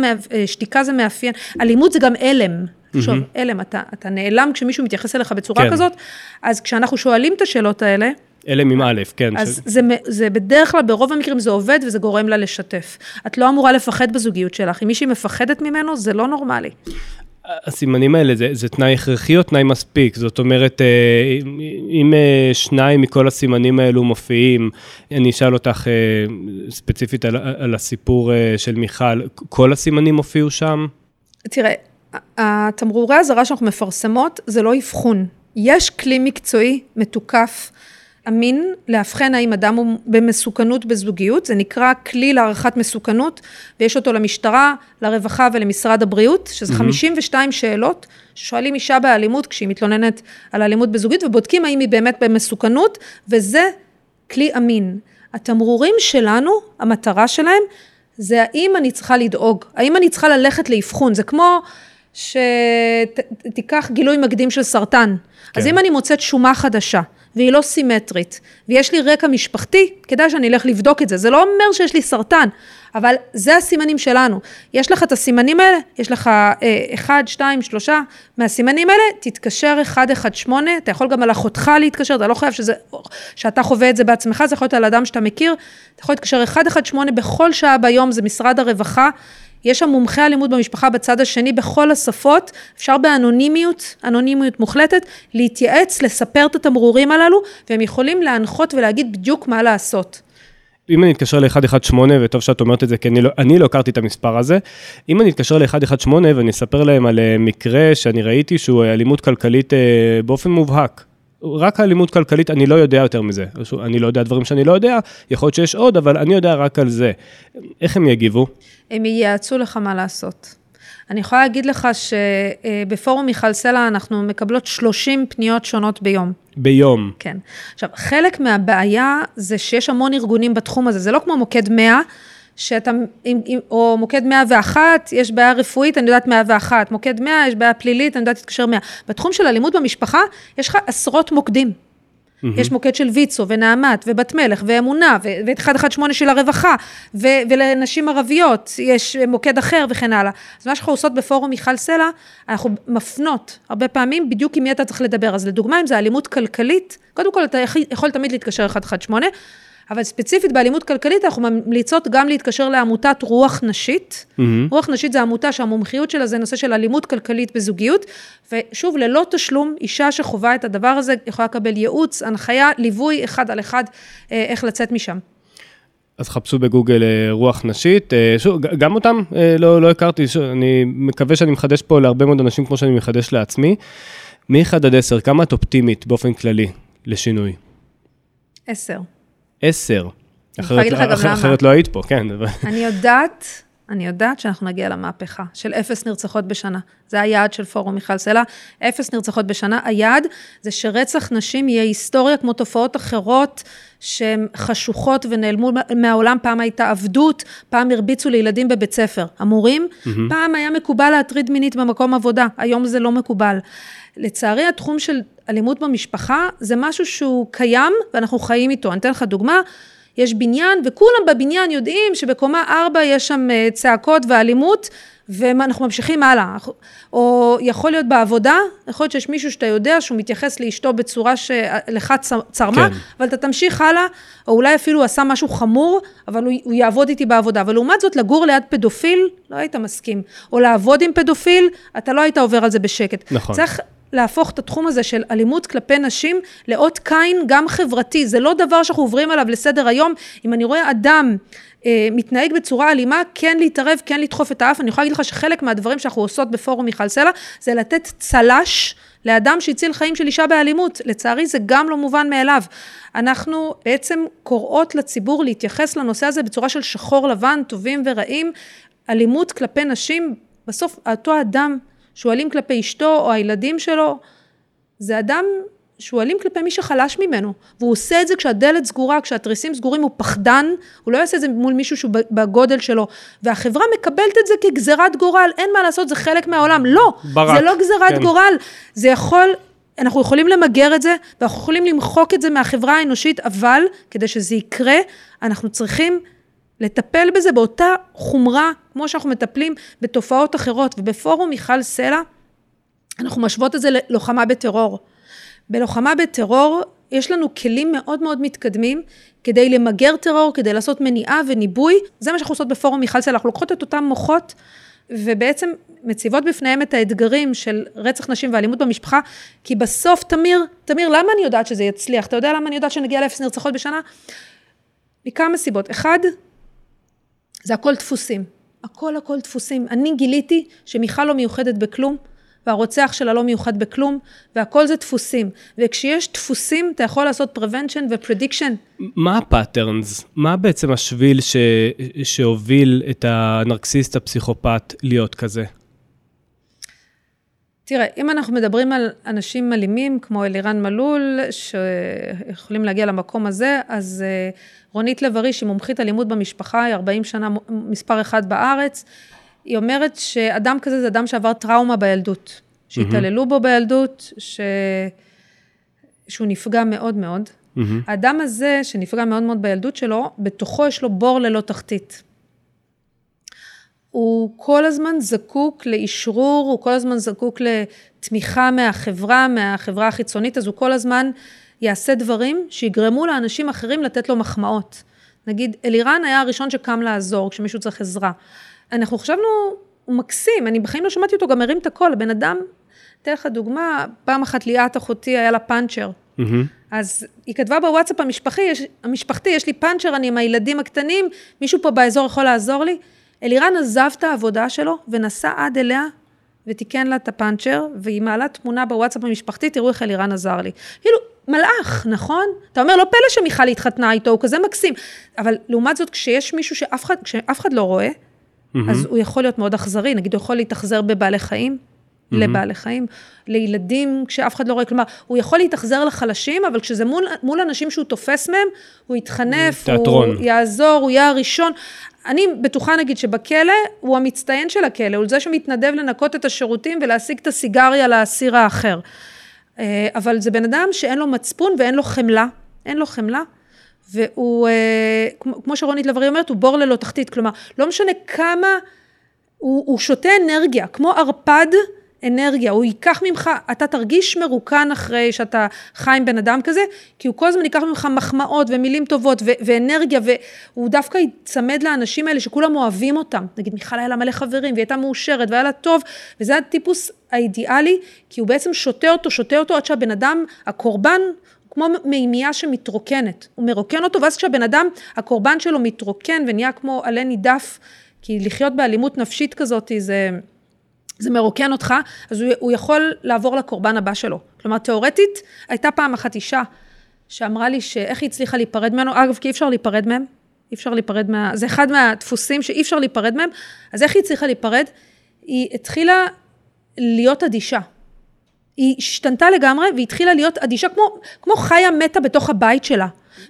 שתיקה זה מאפיין. אלימות זה גם הלם. תחשוב, mm-hmm. הלם, אתה, אתה נעלם כשמישהו מתייחס אליך בצורה כן. כזאת, אז כשאנחנו שואלים את השאלות האלה, הלם עם א', כן. אז ש... זה, זה בדרך כלל, ברוב המקרים זה עובד וזה גורם לה לשתף. את לא אמורה לפחד בזוגיות שלך. אם מישהי מפחדת ממנו, זה לא נורמלי. הסימנים האלה זה, זה תנאי הכרחי או תנאי מספיק? זאת אומרת, אה, אם אה, שניים מכל הסימנים האלו מופיעים, אני אשאל אותך אה, ספציפית על, על הסיפור של מיכל, כל הסימנים הופיעו שם? תראה, התמרורי האזהרה שאנחנו מפרסמות זה לא אבחון. יש כלי מקצועי מתוקף. אמין לאבחן האם אדם הוא במסוכנות בזוגיות, זה נקרא כלי להערכת מסוכנות, ויש אותו למשטרה, לרווחה ולמשרד הבריאות, שזה mm-hmm. 52 שאלות ששואלים אישה באלימות כשהיא מתלוננת על אלימות בזוגיות, ובודקים האם היא באמת במסוכנות, וזה כלי אמין. התמרורים שלנו, המטרה שלהם, זה האם אני צריכה לדאוג, האם אני צריכה ללכת לאבחון, זה כמו שתיקח גילוי מקדים של סרטן. כן. אז אם אני מוצאת שומה חדשה, והיא לא סימטרית, ויש לי רקע משפחתי, כדאי שאני אלך לבדוק את זה. זה לא אומר שיש לי סרטן, אבל זה הסימנים שלנו. יש לך את הסימנים האלה, יש לך אה, אחד, שתיים, שלושה מהסימנים האלה, תתקשר 118, אתה יכול גם על אחותך להתקשר, אתה לא חייב שזה, שאתה חווה את זה בעצמך, זה יכול להיות על אדם שאתה מכיר, אתה יכול להתקשר 118 בכל שעה ביום, זה משרד הרווחה. יש שם מומחי אלימות במשפחה בצד השני בכל השפות, אפשר באנונימיות, אנונימיות מוחלטת, להתייעץ, לספר את התמרורים הללו, והם יכולים להנחות ולהגיד בדיוק מה לעשות. אם אני אתקשר ל-118, וטוב שאת אומרת את זה, כי אני לא, אני לא הכרתי את המספר הזה, אם אני אתקשר ל-118 ואני אספר להם על אה, מקרה שאני ראיתי שהוא אלימות כלכלית אה, באופן מובהק, רק אלימות כלכלית, אני לא יודע יותר מזה. אני לא יודע דברים שאני לא יודע, יכול להיות שיש עוד, אבל אני יודע רק על זה. איך הם יגיבו? הם ייעצו לך מה לעשות. אני יכולה להגיד לך שבפורום מיכל סלע אנחנו מקבלות 30 פניות שונות ביום. ביום. כן. עכשיו, חלק מהבעיה זה שיש המון ארגונים בתחום הזה, זה לא כמו מוקד 100, שאתה, או מוקד 101, יש בעיה רפואית, אני יודעת 101, מוקד 100, יש בעיה פלילית, אני יודעת להתקשר 100. בתחום של אלימות במשפחה, יש לך עשרות מוקדים. Mm-hmm. יש מוקד של ויצו, ונעמת, ובת מלך, ואמונה, ואת 118 של הרווחה, ו- ולנשים ערביות, יש מוקד אחר וכן הלאה. אז מה שאנחנו עושות בפורום מיכל סלע, אנחנו מפנות הרבה פעמים בדיוק עם מי אתה צריך לדבר. אז לדוגמה, אם זה אלימות כלכלית, קודם כל אתה יכול תמיד להתקשר 118, אבל ספציפית באלימות כלכלית אנחנו ממליצות גם להתקשר לעמותת רוח נשית. Mm-hmm. רוח נשית זה עמותה שהמומחיות שלה זה נושא של אלימות כלכלית בזוגיות, ושוב, ללא תשלום, אישה שחווה את הדבר הזה יכולה לקבל ייעוץ, הנחיה, ליווי אחד על אחד, אה, איך לצאת משם. אז חפשו בגוגל אה, רוח נשית, אה, שוב, גם אותם לא, לא הכרתי, שוב, אני מקווה שאני מחדש פה להרבה מאוד אנשים כמו שאני מחדש לעצמי. מ-1 עד 10, כמה את אופטימית באופן כללי לשינוי? 10. עשר. אחרת, אחרת, אחרת לא היית פה, כן. אני יודעת, אני יודעת שאנחנו נגיע למהפכה של אפס נרצחות בשנה. זה היעד של פורום מיכל סלע, אפס נרצחות בשנה. היעד זה שרצח נשים יהיה היסטוריה כמו תופעות אחרות שהן חשוכות ונעלמו מהעולם. פעם הייתה עבדות, פעם הרביצו לילדים בבית ספר. המורים, mm-hmm. פעם היה מקובל להטריד מינית במקום עבודה, היום זה לא מקובל. לצערי, התחום של אלימות במשפחה זה משהו שהוא קיים ואנחנו חיים איתו. אני אתן לך דוגמה, יש בניין וכולם בבניין יודעים שבקומה 4 יש שם אה, צעקות ואלימות ואנחנו ממשיכים הלאה. או יכול להיות בעבודה, יכול להיות שיש מישהו שאתה יודע שהוא מתייחס לאשתו בצורה שלך צרמה, כן. אבל אתה תמשיך הלאה, או אולי אפילו עשה משהו חמור, אבל הוא, הוא יעבוד איתי בעבודה. אבל לעומת זאת, לגור ליד פדופיל, לא היית מסכים. או לעבוד עם פדופיל, אתה לא היית עובר על זה בשקט. נכון. צריך להפוך את התחום הזה של אלימות כלפי נשים לאות קין גם חברתי. זה לא דבר שאנחנו עוברים עליו לסדר היום. אם אני רואה אדם אה, מתנהג בצורה אלימה, כן להתערב, כן לדחוף את האף. אני יכולה להגיד לך שחלק מהדברים שאנחנו עושות בפורום מיכל סלע, זה לתת צל"ש לאדם שהציל חיים של אישה באלימות. לצערי זה גם לא מובן מאליו. אנחנו בעצם קוראות לציבור להתייחס לנושא הזה בצורה של שחור לבן, טובים ורעים. אלימות כלפי נשים, בסוף אותו אדם שהוא אלים כלפי אשתו או הילדים שלו, זה אדם שהוא אלים כלפי מי שחלש ממנו, והוא עושה את זה כשהדלת סגורה, כשהתריסים סגורים, הוא פחדן, הוא לא יעשה את זה מול מישהו שהוא בגודל שלו, והחברה מקבלת את זה כגזירת גורל, אין מה לעשות, זה חלק מהעולם. לא, ברק, זה לא גזירת כן. גורל, זה יכול, אנחנו יכולים למגר את זה, ואנחנו יכולים למחוק את זה מהחברה האנושית, אבל כדי שזה יקרה, אנחנו צריכים לטפל בזה באותה חומרה, כמו שאנחנו מטפלים בתופעות אחרות, ובפורום מיכל סלע, אנחנו משוות את זה ללוחמה בטרור. בלוחמה בטרור יש לנו כלים מאוד מאוד מתקדמים כדי למגר טרור, כדי לעשות מניעה וניבוי, זה מה שאנחנו עושות בפורום מיכל סלע, אנחנו לוקחות את אותם מוחות ובעצם מציבות בפניהם את האתגרים של רצח נשים ואלימות במשפחה, כי בסוף, תמיר, תמיר, למה אני יודעת שזה יצליח? אתה יודע למה אני יודעת שנגיע לאפס נרצחות בשנה? מכמה סיבות. אחד, זה הכל דפוסים. הכל הכל דפוסים. אני גיליתי שמיכל לא מיוחדת בכלום, והרוצח שלה לא מיוחד בכלום, והכל זה דפוסים. וכשיש דפוסים, אתה יכול לעשות prevention ו-prediction. מה ה patterns? מה בעצם השביל ש... שהוביל את הנרקסיסט הפסיכופת להיות כזה? תראה, אם אנחנו מדברים על אנשים אלימים, כמו אלירן מלול, שיכולים להגיע למקום הזה, אז אה, רונית לב-ארי, שהיא מומחית אלימות במשפחה, היא 40 שנה מספר אחד בארץ, היא אומרת שאדם כזה זה אדם שעבר טראומה בילדות, שהתעללו בו בילדות, ש... שהוא נפגע מאוד מאוד. Mm-hmm. האדם הזה, שנפגע מאוד מאוד בילדות שלו, בתוכו יש לו בור ללא תחתית. הוא כל הזמן זקוק לאשרור, הוא כל הזמן זקוק לתמיכה מהחברה, מהחברה החיצונית, אז הוא כל הזמן יעשה דברים שיגרמו לאנשים אחרים לתת לו מחמאות. נגיד, אלירן היה הראשון שקם לעזור כשמישהו צריך עזרה. אנחנו חשבנו, הוא מקסים, אני בחיים לא שמעתי אותו גם מרים את הקול, הבן אדם, אתן לך דוגמה, פעם אחת ליאת אחותי היה לה פאנצ'ר. Mm-hmm. אז היא כתבה בוואטסאפ המשפחתי, יש, המשפחתי, יש לי פאנצ'ר, אני עם הילדים הקטנים, מישהו פה באזור יכול לעזור לי? אלירן עזב את העבודה שלו ונסע עד אליה ותיקן לה את הפאנצ'ר, והיא מעלה תמונה בוואטסאפ המשפחתי, תראו איך אלירן עזר לי. כאילו, מלאך, נכון? אתה אומר, לא פלא שמיכל התחתנה איתו, הוא כזה מקסים. אבל לעומת זאת, כשיש מישהו שאף אחד, כשאף אחד לא רואה, mm-hmm. אז הוא יכול להיות מאוד אכזרי, נגיד הוא יכול להתאכזר בבעלי חיים, mm-hmm. לבעלי חיים, לילדים כשאף אחד לא רואה, כלומר, הוא יכול להתאכזר לחלשים, אבל כשזה מול, מול אנשים שהוא תופס מהם, הוא יתחנף, תיאטרון. הוא יעזור, הוא יהיה הראשון. אני בטוחה נגיד שבכלא הוא המצטיין של הכלא, הוא זה שמתנדב לנקות את השירותים ולהשיג את הסיגריה לאסיר האחר. אה, אבל זה בן אדם שאין לו מצפון ואין לו חמלה, אין לו חמלה. והוא, אה, כמו שרונית לב-ארי אומרת, הוא בור ללא תחתית, כלומר, לא משנה כמה, הוא, הוא שותה אנרגיה, כמו ערפד אנרגיה, הוא ייקח ממך, אתה תרגיש מרוקן אחרי שאתה חי עם בן אדם כזה, כי הוא כל הזמן ייקח ממך מחמאות ומילים טובות ו- ואנרגיה, והוא דווקא ייצמד לאנשים האלה שכולם אוהבים אותם. נגיד, מיכל היה לה מלא חברים, והיא הייתה מאושרת, והיה לה טוב, וזה הטיפוס האידיאלי, כי הוא בעצם שותה אותו, שותה אותו, עד שהבן אדם, הקורבן, כמו מימייה שמתרוקנת. הוא מרוקן אותו, ואז כשהבן אדם, הקורבן שלו מתרוקן ונהיה כמו עלה נידף, כי לחיות באלימות נפשית כזאת זה, זה מרוקן אותך, אז הוא, הוא יכול לעבור לקורבן הבא שלו. כלומר, תיאורטית, הייתה פעם אחת אישה שאמרה לי שאיך היא הצליחה להיפרד ממנו, אגב, כי אי אפשר להיפרד מהם, אי אפשר להיפרד מה... זה אחד מהדפוסים שאי אפשר להיפרד מהם, אז איך היא הצליחה להיפרד? היא התחילה להיות אדישה. היא השתנתה לגמרי והתחילה להיות אדישה כמו, כמו חיה מתה בתוך הבית שלה.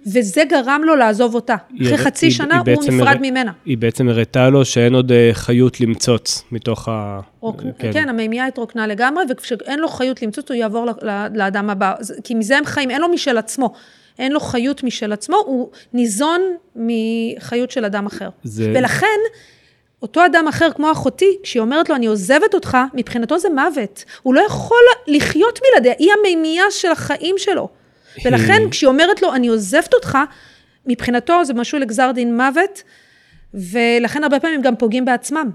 וזה גרם לו לעזוב אותה. אחרי חצי היא, שנה היא הוא נפרד הר... ממנה. היא בעצם הראתה לו שאין עוד אה, חיות למצוץ מתוך ה... רוק... כן, כן המימייה התרוקנה לגמרי, וכשאין לו חיות למצוץ, הוא יעבור לאדם הבא. כי מזה הם חיים, אין לו משל עצמו. אין לו חיות משל עצמו, הוא ניזון מחיות של אדם אחר. זה... ולכן... אותו אדם אחר, כמו אחותי, כשהיא אומרת לו, אני עוזבת אותך, מבחינתו זה מוות. הוא לא יכול לחיות בלעדיה, היא המימייה של החיים שלו. ולכן, כשהיא אומרת לו, אני עוזבת אותך, מבחינתו זה משהו לגזר דין מוות, ולכן הרבה פעמים גם פוגעים בעצמם.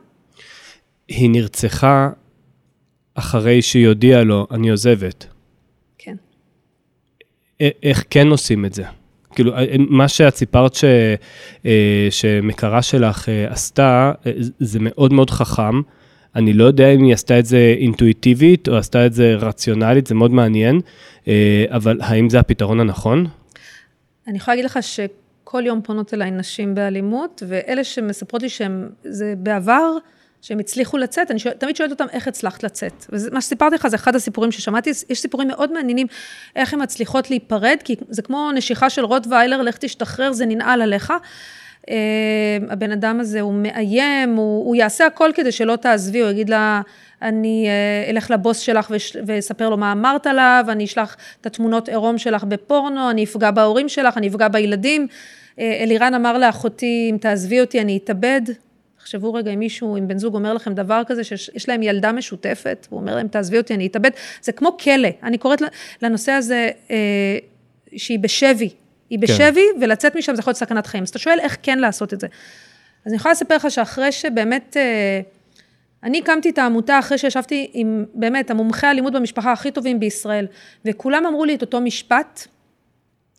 היא נרצחה אחרי שהיא הודיעה לו, אני עוזבת. כן. איך כן עושים את זה? כאילו, אה, מה שאת סיפרת ש, אה, שלך אה, עשתה, זה מאוד מאוד חכם. אני לא יודע אם היא עשתה את זה אינטואיטיבית או עשתה את זה רציונלית, זה מאוד מעניין, אבל האם זה הפתרון הנכון? אני יכולה להגיד לך שכל יום פונות אליי נשים באלימות, ואלה שמספרות לי שהם, זה בעבר, שהם הצליחו לצאת, אני שואל, תמיד שואלת אותם, איך הצלחת לצאת? ומה שסיפרתי לך זה אחד הסיפורים ששמעתי, יש סיפורים מאוד מעניינים, איך הן מצליחות להיפרד, כי זה כמו נשיכה של רוטוויילר, לך תשתחרר, זה ננעל עליך. Uh, הבן אדם הזה, הוא מאיים, הוא, הוא יעשה הכל כדי שלא תעזבי, הוא יגיד לה, אני uh, אלך לבוס שלך ואספר לו מה אמרת עליו, אני אשלח את התמונות עירום שלך בפורנו, אני אפגע בהורים שלך, אני אפגע בילדים. Uh, אלירן אמר לאחותי, אם תעזבי אותי, אני אתאבד. תחשבו רגע אם מישהו, אם בן זוג אומר לכם דבר כזה, שיש להם ילדה משותפת, הוא אומר להם, תעזבי אותי, אני אתאבד, זה כמו כלא. אני קוראת לנושא הזה אה, שהיא בשבי. היא כן. בשבי, כן. ולצאת משם זה יכול להיות סכנת חיים. אז אתה שואל איך כן לעשות את זה. אז אני יכולה לספר לך שאחרי שבאמת, אה, אני הקמתי את העמותה אחרי שישבתי עם באמת המומחי האלימות במשפחה הכי טובים בישראל, וכולם אמרו לי את אותו משפט,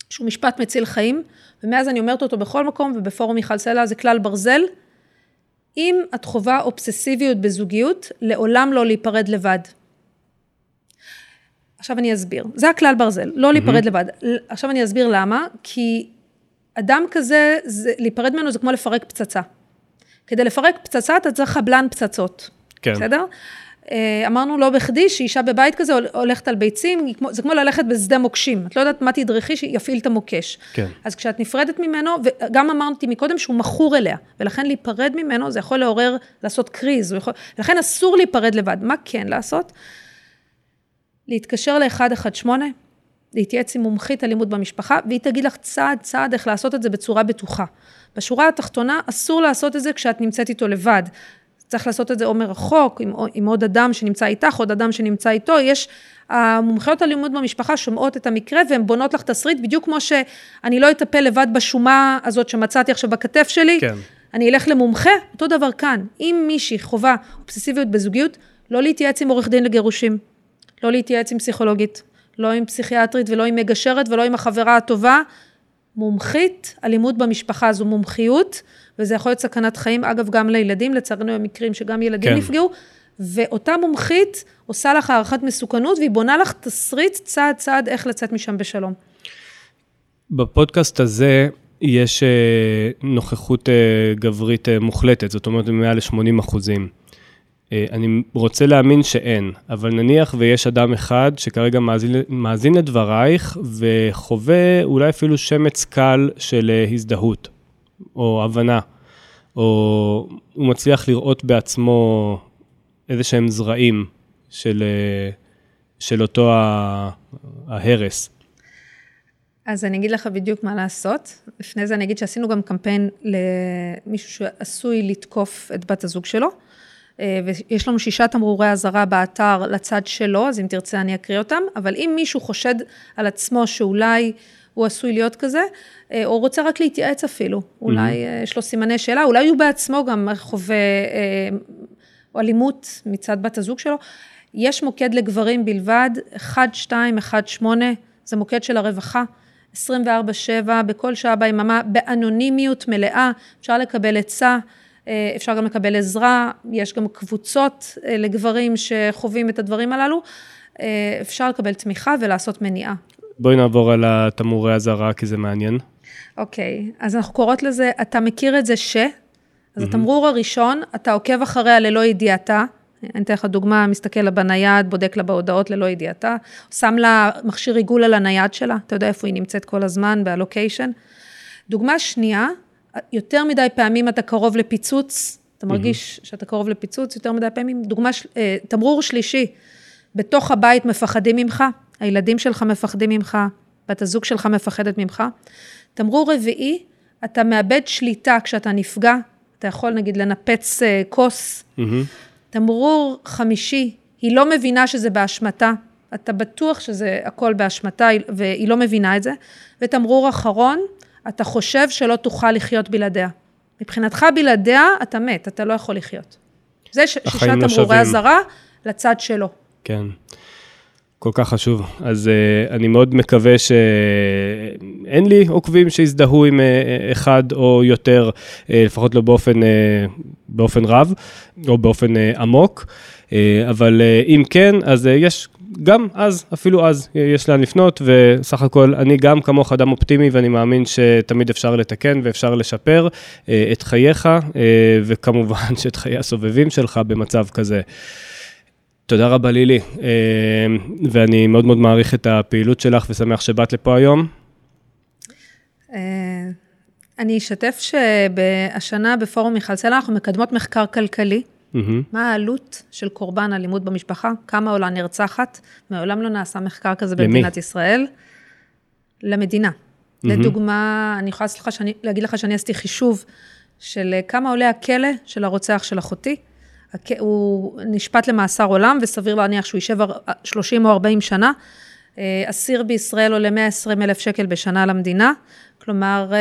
שהוא משפט מציל חיים, ומאז אני אומרת אותו בכל מקום, ובפורום מיכל סלע זה כלל ברזל, אם את חווה אובססיביות בזוגיות, לעולם לא להיפרד לבד. עכשיו אני אסביר. זה הכלל ברזל, לא להיפרד mm-hmm. לבד. עכשיו אני אסביר למה, כי אדם כזה, זה, להיפרד ממנו זה כמו לפרק פצצה. כדי לפרק פצצה אתה צריך חבלן פצצות. כן. בסדר? אה, אמרנו לא בכדי שאישה בבית כזה הולכת על ביצים, זה כמו ללכת בשדה מוקשים. את לא יודעת מה תדרכי שיפעיל את המוקש. כן. אז כשאת נפרדת ממנו, וגם אמרתי מקודם שהוא מכור אליה, ולכן להיפרד ממנו זה יכול לעורר, לעשות קריז, יכול, ולכן אסור להיפרד לבד. מה כן לעשות? להתקשר ל-118, להתייעץ עם מומחית אלימות במשפחה, והיא תגיד לך צעד צעד איך לעשות את זה בצורה בטוחה. בשורה התחתונה, אסור לעשות את זה כשאת נמצאת איתו לבד. צריך לעשות את זה או מרחוק, עם, עם עוד אדם שנמצא איתך, עוד אדם שנמצא איתו, יש, המומחיות הלימוד במשפחה שומעות את המקרה והן בונות לך תסריט, בדיוק כמו שאני לא אטפל לבד בשומה הזאת שמצאתי עכשיו בכתף שלי, כן. אני אלך למומחה, אותו דבר כאן. אם מישהי חווה אובססיביות בזוגיות, לא להתייעץ עם עורך דין לגירושים, לא להתייעץ עם פסיכולוגית, לא עם פסיכיאטרית ולא עם מגשרת ולא עם החברה הטובה, מומחית, אלימות במשפחה זו מומחיות, וזה יכול להיות סכנת חיים, אגב, גם לילדים, לצערנו הם מקרים שגם ילדים כן. נפגעו, ואותה מומחית עושה לך הערכת מסוכנות, והיא בונה לך תסריט צעד צעד איך לצאת משם בשלום. בפודקאסט הזה יש אה, נוכחות אה, גברית אה, מוחלטת, זאת אומרת, מעל ל-80 אחוזים. אני רוצה להאמין שאין, אבל נניח ויש אדם אחד שכרגע מאזין, מאזין לדברייך וחווה אולי אפילו שמץ קל של הזדהות. או הבנה, או הוא מצליח לראות בעצמו איזה שהם זרעים של, אה, של אותו ההרס. אז אני אגיד לך בדיוק מה לעשות. לפני זה אני אגיד שעשינו גם קמפיין למישהו שעשוי לתקוף את בת הזוג שלו. אה, ויש לנו שישה תמרורי אזהרה באתר לצד שלו, אז אם תרצה אני אקריא אותם, אבל אם מישהו חושד על עצמו שאולי הוא עשוי להיות כזה, אה, או רוצה רק להתייעץ אפילו, אולי mm-hmm. יש לו סימני שאלה, אולי הוא בעצמו גם חווה אה, אלימות מצד בת הזוג שלו. יש מוקד לגברים בלבד, 1218, זה מוקד של הרווחה, 24-7, בכל שעה ביממה, באנונימיות מלאה, אפשר לקבל עצה. אפשר גם לקבל עזרה, יש גם קבוצות לגברים שחווים את הדברים הללו, אפשר לקבל תמיכה ולעשות מניעה. בואי נעבור על התמורי אזהרה, כי זה מעניין. אוקיי, okay, אז אנחנו קוראות לזה, אתה מכיר את זה ש... אז mm-hmm. התמרור הראשון, אתה עוקב אחריה ללא ידיעתה. אני אתן לך דוגמה, מסתכל לה בנייד, בודק לה בהודעות ללא ידיעתה, שם לה מכשיר עיגול על הנייד שלה, אתה יודע איפה היא נמצאת כל הזמן, בהלוקיישן. דוגמה שנייה, יותר מדי פעמים אתה קרוב לפיצוץ, אתה מרגיש mm-hmm. שאתה קרוב לפיצוץ יותר מדי פעמים. דוגמה, אה, תמרור שלישי, בתוך הבית מפחדים ממך, הילדים שלך מפחדים ממך, בת הזוג שלך מפחדת ממך. תמרור רביעי, אתה מאבד שליטה כשאתה נפגע, אתה יכול נגיד לנפץ uh, כוס. Mm-hmm. תמרור חמישי, היא לא מבינה שזה באשמתה, אתה בטוח שזה הכל באשמתה והיא לא מבינה את זה. ותמרור אחרון, אתה חושב שלא תוכל לחיות בלעדיה. מבחינתך בלעדיה אתה מת, אתה לא יכול לחיות. זה ש- שישה לא תמרורי אזהרה לצד שלו. כן. כל כך חשוב. אז uh, אני מאוד מקווה אין לי עוקבים שהזדהו עם אחד או יותר, לפחות לא באופן, באופן רב, או באופן עמוק. אבל אם כן, אז יש גם אז, אפילו אז, יש לאן לפנות, וסך הכל, אני גם כמוך אדם אופטימי, ואני מאמין שתמיד אפשר לתקן ואפשר לשפר אה, את חייך, אה, וכמובן שאת חיי הסובבים שלך במצב כזה. תודה רבה לילי, אה, ואני מאוד מאוד מעריך את הפעילות שלך ושמח שבאת לפה היום. אני אשתף שהשנה בפורום מיכל סלע אנחנו מקדמות מחקר כלכלי. Mm-hmm. מה העלות של קורבן אלימות במשפחה? כמה עולה נרצחת? מעולם לא נעשה מחקר כזה למי? במדינת ישראל. למדינה. Mm-hmm. לדוגמה, אני יכולה לך שאני, להגיד לך שאני עשיתי חישוב של אה, כמה עולה הכלא של הרוצח של אחותי. הוא נשפט למאסר עולם, וסביר להניח שהוא יישב 30 או 40 שנה. אה, אסיר בישראל עולה 120 אלף שקל בשנה למדינה, כלומר...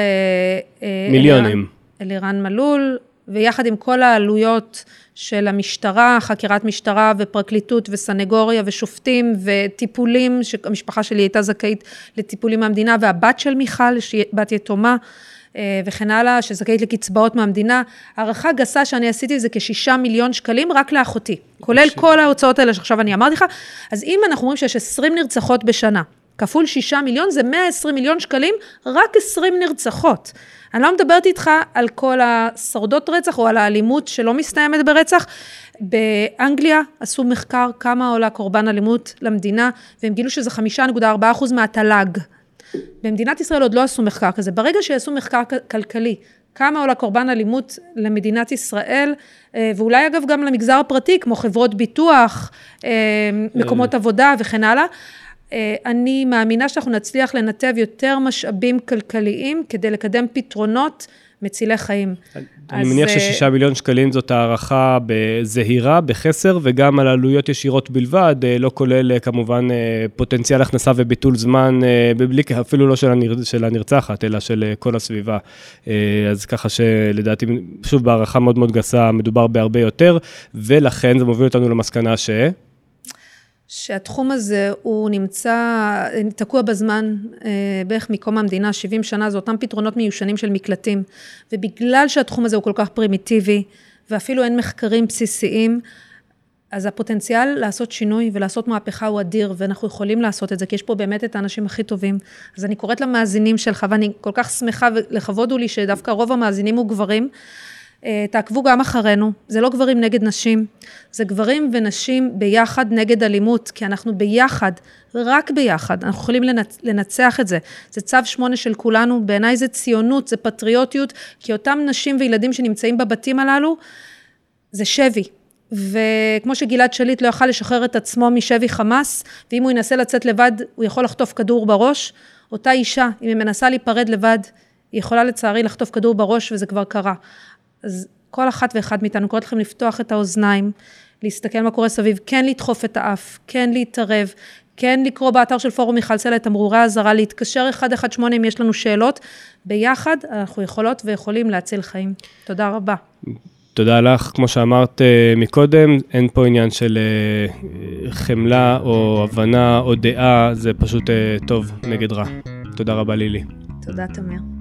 אה, מיליונים. אלירן מלול, ויחד עם כל העלויות של המשטרה, חקירת משטרה ופרקליטות וסנגוריה ושופטים וטיפולים, שהמשפחה שלי הייתה זכאית לטיפולים מהמדינה, והבת של מיכל, שהיא בת יתומה, אה, וכן הלאה, שזכאית לקצבאות מהמדינה. הערכה גסה שאני עשיתי זה כשישה מיליון שקלים רק לאחותי, כולל כל ההוצאות האלה שעכשיו אני אמרתי לך. אז אם אנחנו אומרים שיש 20 נרצחות בשנה, כפול שישה מיליון זה 120 מיליון שקלים, רק 20 נרצחות. אני לא מדברת איתך על כל השורדות רצח או על האלימות שלא מסתיימת ברצח. באנגליה עשו מחקר כמה עולה קורבן אלימות למדינה, והם גילו שזה 5.4% מהתל"ג. במדינת ישראל עוד לא עשו מחקר כזה. ברגע שיעשו מחקר כלכלי, כמה עולה קורבן אלימות למדינת ישראל, אה, ואולי אגב גם למגזר הפרטי, כמו חברות ביטוח, אה, מקומות עבודה וכן הלאה, אה, אני מאמינה שאנחנו נצליח לנתב יותר משאבים כלכליים כדי לקדם פתרונות מצילי חיים. אני מניח אה, ששישה מיליון שקלים זאת הערכה זהירה, בחסר, וגם על עלויות ישירות בלבד, אה, לא כולל כמובן פוטנציאל הכנסה וביטול זמן, בלי, אפילו לא של, הנר, של הנרצחת, אלא של כל הסביבה. אז ככה שלדעתי, שוב, בהערכה מאוד מאוד גסה, מדובר בהרבה יותר, ולכן זה מוביל אותנו למסקנה ש... שהתחום הזה הוא נמצא, תקוע בזמן אה, בערך מקום המדינה, 70 שנה, זה אותם פתרונות מיושנים של מקלטים. ובגלל שהתחום הזה הוא כל כך פרימיטיבי, ואפילו אין מחקרים בסיסיים, אז הפוטנציאל לעשות שינוי ולעשות מהפכה הוא אדיר, ואנחנו יכולים לעשות את זה, כי יש פה באמת את האנשים הכי טובים. אז אני קוראת למאזינים שלך, ואני כל כך שמחה, ולכבוד הוא לי שדווקא רוב המאזינים הוא גברים. אה, תעקבו גם אחרינו, זה לא גברים נגד נשים, זה גברים ונשים ביחד נגד אלימות, כי אנחנו ביחד, רק ביחד, אנחנו יכולים לנצ... לנצח את זה. זה צו שמונה של כולנו, בעיניי זה ציונות, זה פטריוטיות, כי אותם נשים וילדים שנמצאים בבתים הללו, זה שבי. וכמו שגלעד שליט לא יכל לשחרר את עצמו משבי חמאס, ואם הוא ינסה לצאת לבד, הוא יכול לחטוף כדור בראש. אותה אישה, אם היא מנסה להיפרד לבד, היא יכולה לצערי לחטוף כדור בראש, וזה כבר קרה. אז כל אחת ואחד מאיתנו קוראת לכם לפתוח את האוזניים, להסתכל מה קורה סביב, כן לדחוף את האף, כן להתערב, כן לקרוא באתר של פורום מיכל סלע את תמרורי האזהרה, להתקשר 118 אם יש לנו שאלות. ביחד אנחנו יכולות ויכולים להציל חיים. תודה רבה. תודה לך. כמו שאמרת uh, מקודם, אין פה עניין של uh, חמלה או הבנה או דעה, זה פשוט uh, טוב נגד רע. תודה רבה לילי. תודה תמיר.